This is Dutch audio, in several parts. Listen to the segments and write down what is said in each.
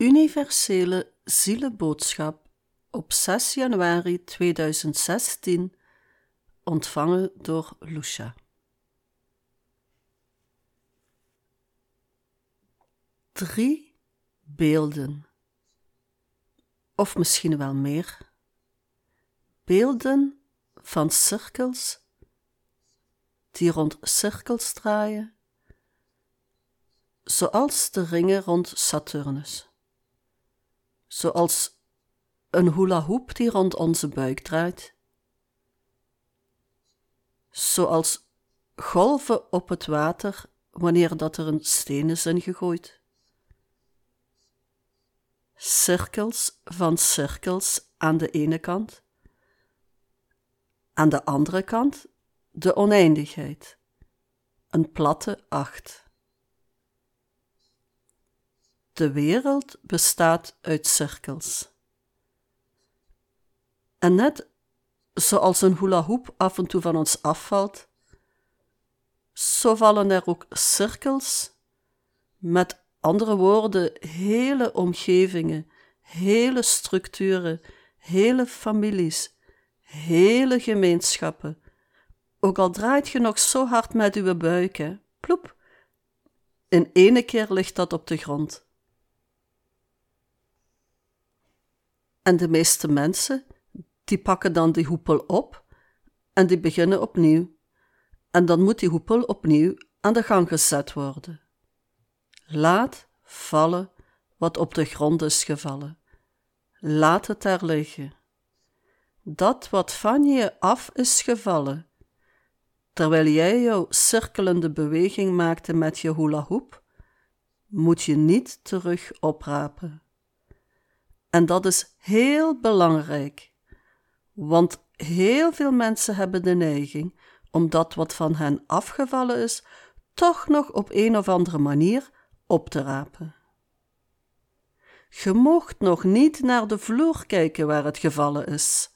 universele zielenboodschap op 6 januari 2016, ontvangen door Lucia. Drie beelden, of misschien wel meer, beelden van cirkels die rond cirkels draaien, zoals de ringen rond Saturnus, zoals een hula hoop die rond onze buik draait, zoals golven op het water wanneer dat er een steen is ingegooid. Cirkels van cirkels aan de ene kant, aan de andere kant de oneindigheid, een platte acht. De wereld bestaat uit cirkels. En net zoals een hula hoop af en toe van ons afvalt, zo vallen er ook cirkels, met andere woorden, hele omgevingen, hele structuren, hele families, hele gemeenschappen. Ook al draait je nog zo hard met uw buik, hè, ploep, in ene keer ligt dat op de grond. En de meeste mensen, die pakken dan die hoepel op en die beginnen opnieuw. En dan moet die hoepel opnieuw aan de gang gezet worden. Laat vallen wat op de grond is gevallen. Laat het daar liggen. Dat wat van je af is gevallen, terwijl jij jouw cirkelende beweging maakte met je hula hoop, moet je niet terug oprapen. En dat is heel belangrijk, want heel veel mensen hebben de neiging om dat wat van hen afgevallen is, toch nog op een of andere manier op te rapen. Je moogt nog niet naar de vloer kijken waar het gevallen is.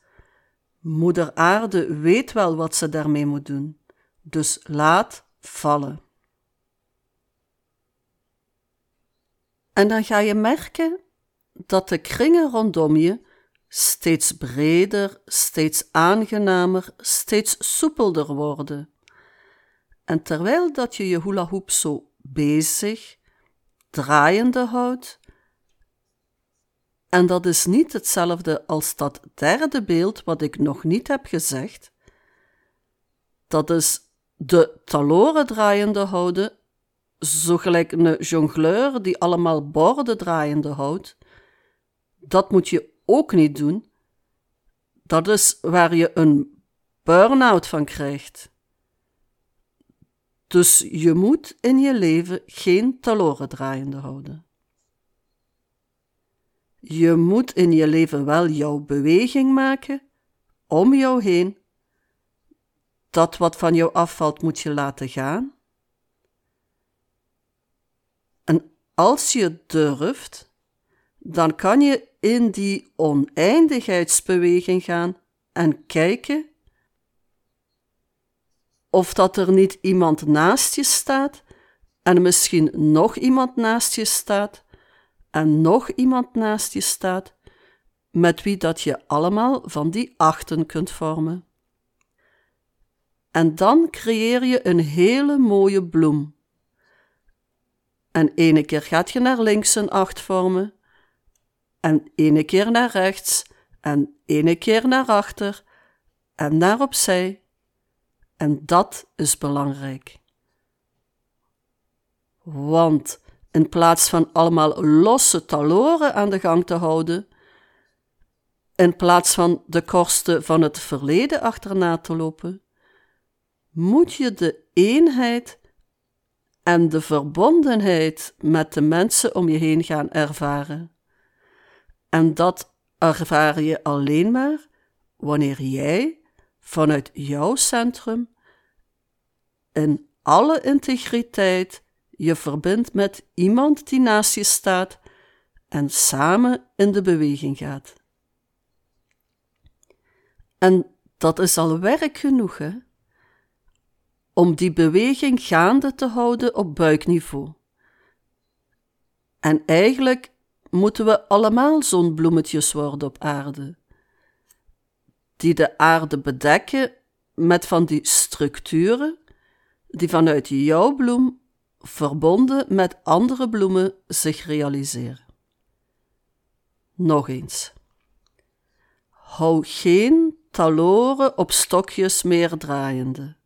Moeder Aarde weet wel wat ze daarmee moet doen, dus laat vallen. En dan ga je merken dat de kringen rondom je steeds breder, steeds aangenamer, steeds soepelder worden. En terwijl dat je je hula hoop zo bezig, draaiende houdt, en dat is niet hetzelfde als dat derde beeld wat ik nog niet heb gezegd, dat is de taloren draaiende houden, zo gelijk een jongleur die allemaal borden draaiende houdt, dat moet je ook niet doen. Dat is waar je een burn-out van krijgt. Dus je moet in je leven geen taloren draaiende houden. Je moet in je leven wel jouw beweging maken om jou heen. Dat wat van jou afvalt moet je laten gaan. En als je durft, dan kan je in die oneindigheidsbeweging gaan en kijken of dat er niet iemand naast je staat en misschien nog iemand naast je staat en nog iemand naast je staat met wie dat je allemaal van die achten kunt vormen. En dan creëer je een hele mooie bloem. En ene keer gaat je naar links een acht vormen en ene keer naar rechts, en ene keer naar achter, en naar opzij. En dat is belangrijk. Want in plaats van allemaal losse taloren aan de gang te houden, in plaats van de kosten van het verleden achterna te lopen, moet je de eenheid en de verbondenheid met de mensen om je heen gaan ervaren. En dat ervaar je alleen maar wanneer jij vanuit jouw centrum in alle integriteit je verbindt met iemand die naast je staat en samen in de beweging gaat. En dat is al werk genoeg? Om die beweging gaande te houden op buikniveau. En eigenlijk moeten we allemaal zo'n bloemetjes worden op aarde, die de aarde bedekken met van die structuren die vanuit jouw bloem verbonden met andere bloemen zich realiseren. Nog eens. Hou geen taloren op stokjes meer draaiende.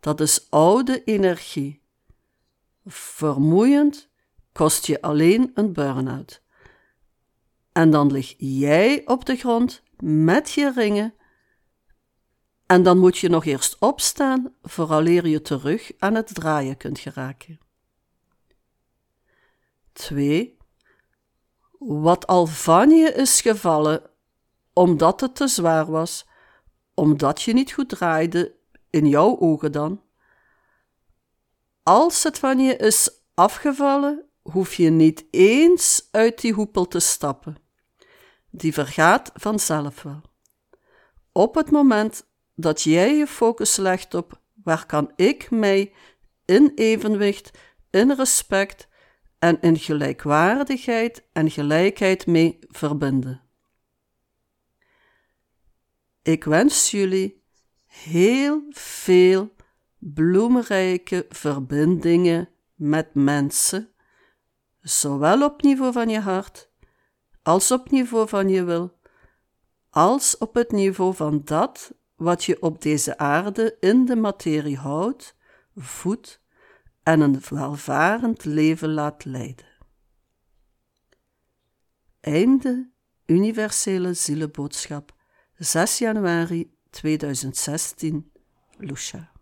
Dat is oude energie. Vermoeiend kost je alleen een burn-out. En dan lig jij op de grond met je ringen. En dan moet je nog eerst opstaan vooraleer je terug aan het draaien kunt geraken. 2. Wat al van je is gevallen omdat het te zwaar was, omdat je niet goed draaide, in jouw ogen dan. Als het van je is afgevallen, hoef je niet eens uit die hoepel te stappen. Die vergaat vanzelf wel. Op het moment dat jij je focus legt op waar kan ik mij in evenwicht, in respect en in gelijkwaardigheid en gelijkheid mee verbinden. Ik wens jullie heel veel bloemrijke verbindingen met mensen, zowel op niveau van je hart, als op niveau van je wil, als op het niveau van dat wat je op deze aarde in de materie houdt, voedt en een welvarend leven laat leiden. Einde Universele Zielenboodschap 6 januari 2016, Lucia.